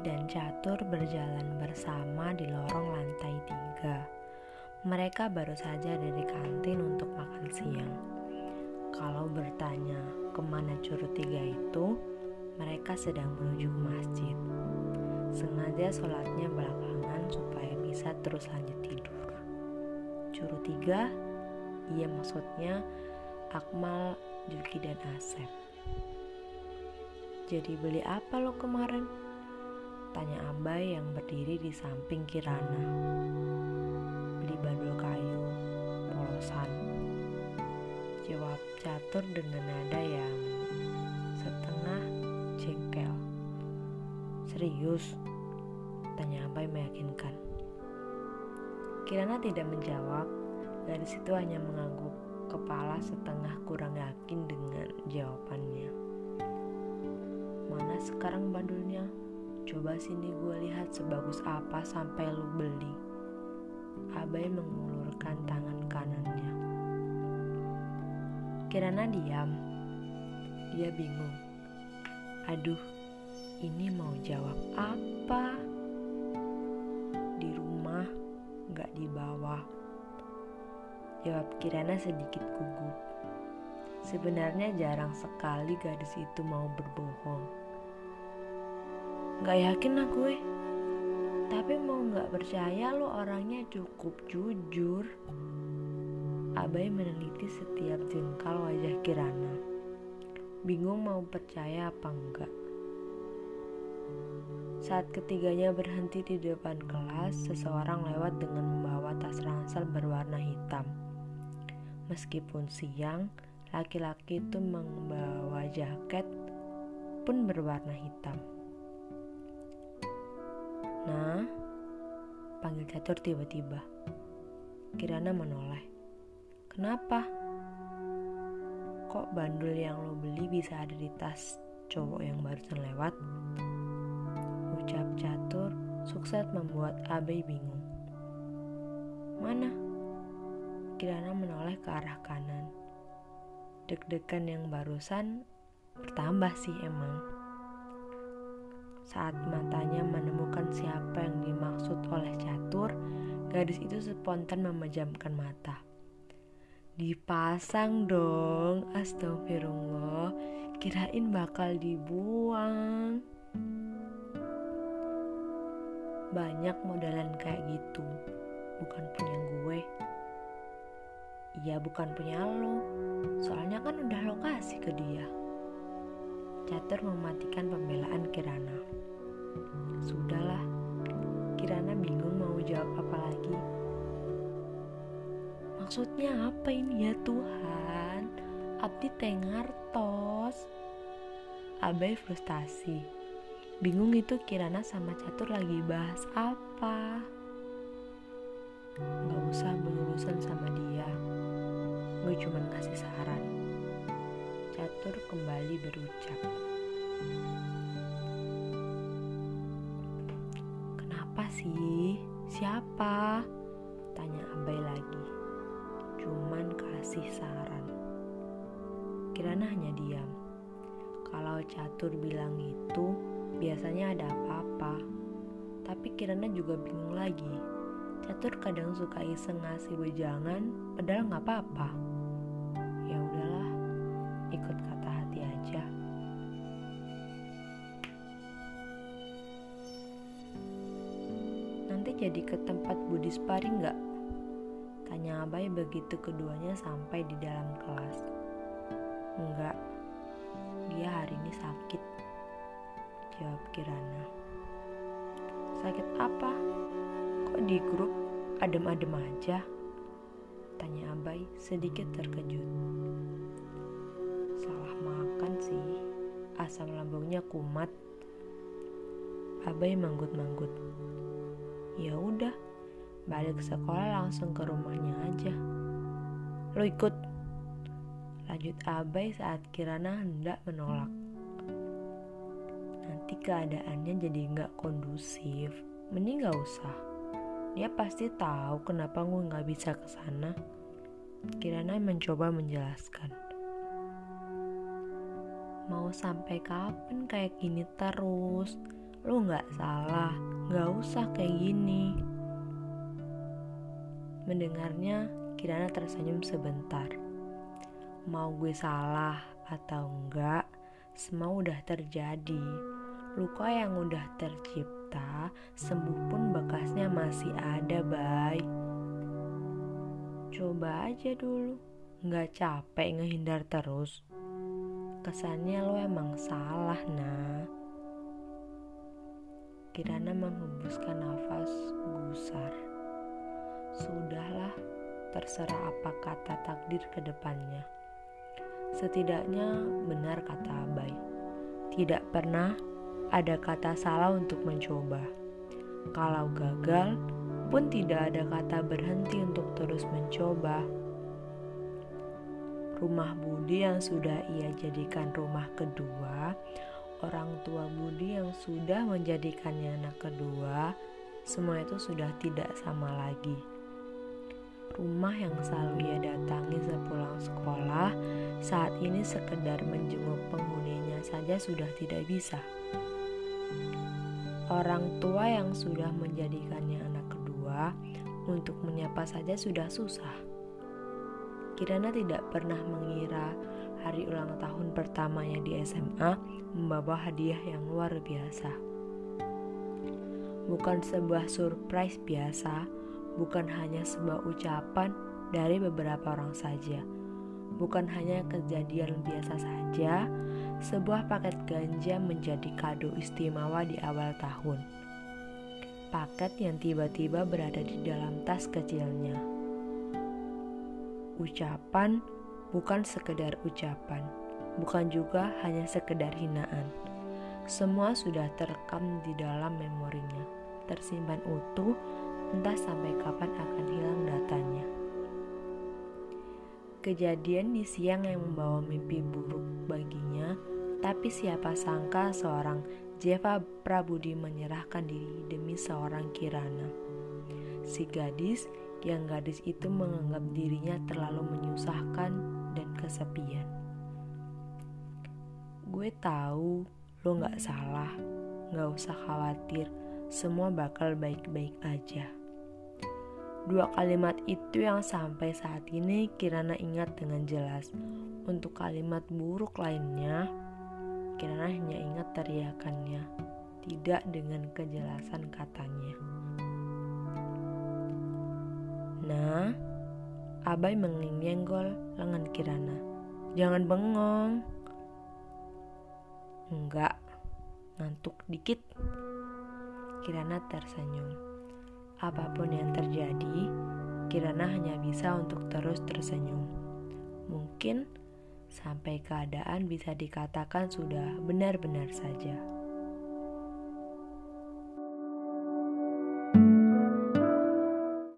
Dan Catur berjalan bersama di lorong lantai tiga. Mereka baru saja dari kantin untuk makan siang. Kalau bertanya ke mana curut tiga itu, mereka sedang menuju ke masjid. Sengaja sholatnya belakangan supaya bisa terus lanjut tidur. Curut tiga, iya maksudnya Akmal, Juki, dan Asep. Jadi beli apa lo kemarin? Tanya Abai yang berdiri di samping Kirana. Beli bandul kayu, polosan. Jawab catur dengan nada yang setengah jengkel. Serius? Tanya Abai meyakinkan. Kirana tidak menjawab, gadis itu hanya mengangguk kepala setengah kurang yakin dengan jawabannya. Mana sekarang bandulnya? Coba sini gue lihat sebagus apa sampai lu beli. Abai mengulurkan tangan kanannya. Kirana diam. Dia bingung. Aduh, ini mau jawab apa? Di rumah, gak di bawah. Jawab Kirana sedikit gugup. Sebenarnya jarang sekali gadis itu mau berbohong. Gak yakin lah gue. Tapi mau gak percaya lo orangnya cukup jujur. Abai meneliti setiap jengkal wajah Kirana. Bingung mau percaya apa enggak. Saat ketiganya berhenti di depan kelas, seseorang lewat dengan membawa tas ransel berwarna hitam. Meskipun siang, laki-laki itu membawa jaket pun berwarna hitam. Nah, panggil catur tiba-tiba. Kirana menoleh. Kenapa? Kok bandul yang lo beli bisa ada di tas cowok yang barusan lewat? Ucap catur sukses membuat Abai bingung. Mana? Kirana menoleh ke arah kanan. Deg-degan yang barusan bertambah sih emang. Saat matanya menemukan siapa yang dimaksud oleh catur, gadis itu spontan memejamkan mata. Dipasang dong, astagfirullah, kirain bakal dibuang. Banyak modelan kayak gitu, bukan punya gue. Iya bukan punya lo, soalnya kan udah lokasi ke dia. Catur mematikan pembelaan Kirana. Maksudnya apa ini ya Tuhan? Abdi tengartos. Abai frustasi. Bingung itu Kirana sama Catur lagi bahas apa. Gak usah berurusan sama dia. Gue cuma ngasih saran. Catur kembali berucap. Kenapa sih? Siapa? Tanya Abai lagi. Cuman kasih saran. Kirana hanya diam. Kalau Catur bilang itu, biasanya ada apa-apa. Tapi Kirana juga bingung lagi. Catur kadang suka iseng ngasih wejangan, padahal nggak apa-apa. Ya udahlah, ikut kata hati aja. Nanti jadi ke tempat Budi sparring nggak? Tanya Abai begitu keduanya sampai di dalam kelas. Enggak, dia hari ini sakit. Jawab Kirana. Sakit apa? Kok di grup adem-adem aja? Tanya Abai sedikit terkejut. Salah makan sih, asam lambungnya kumat. Abai manggut-manggut. Ya udah, balik sekolah langsung ke rumahnya aja. Lo ikut? Lanjut Abai saat Kirana hendak menolak. Nanti keadaannya jadi nggak kondusif. Mending nggak usah. Dia pasti tahu kenapa gue nggak bisa ke sana. Kirana mencoba menjelaskan. Mau sampai kapan kayak gini terus? Lu gak salah, gak usah kayak gini. Mendengarnya, Kirana tersenyum sebentar. Mau gue salah atau enggak, semua udah terjadi. Luka yang udah tercipta, sembuh pun bekasnya masih ada, bay. Coba aja dulu, nggak capek ngehindar terus. Kesannya lo emang salah, nah. Kirana menghembuskan nafas gusar. Sudahlah, terserah apa kata takdir ke depannya. Setidaknya benar kata Abai. Tidak pernah ada kata salah untuk mencoba. Kalau gagal, pun tidak ada kata berhenti untuk terus mencoba. Rumah Budi yang sudah ia jadikan rumah kedua, orang tua Budi yang sudah menjadikannya anak kedua, semua itu sudah tidak sama lagi. Rumah yang selalu ia datangi sepulang sekolah saat ini sekedar menjenguk penghuninya saja sudah tidak bisa. Orang tua yang sudah menjadikannya anak kedua untuk menyapa saja sudah susah. Kirana tidak pernah mengira hari ulang tahun pertamanya di SMA membawa hadiah yang luar biasa. Bukan sebuah surprise biasa, bukan hanya sebuah ucapan dari beberapa orang saja, bukan hanya kejadian biasa saja, sebuah paket ganja menjadi kado istimewa di awal tahun. Paket yang tiba-tiba berada di dalam tas kecilnya. Ucapan bukan sekedar ucapan, bukan juga hanya sekedar hinaan. Semua sudah terekam di dalam memorinya, tersimpan utuh entah sampai kapan akan hilang datanya. Kejadian di siang yang membawa mimpi buruk baginya, tapi siapa sangka seorang Jeva Prabudi menyerahkan diri demi seorang Kirana. Si gadis yang gadis itu menganggap dirinya terlalu menyusahkan dan kesepian. Gue tahu lo gak salah, gak usah khawatir, semua bakal baik-baik aja. Dua kalimat itu yang sampai saat ini Kirana ingat dengan jelas. Untuk kalimat buruk lainnya, Kirana hanya ingat teriakannya, tidak dengan kejelasan katanya. Nah, Abai menyenggol lengan Kirana. Jangan bengong. Enggak, ngantuk dikit. Kirana tersenyum. Apa pun yang terjadi, Kirana hanya bisa untuk terus tersenyum. Mungkin sampai keadaan bisa dikatakan sudah benar-benar saja.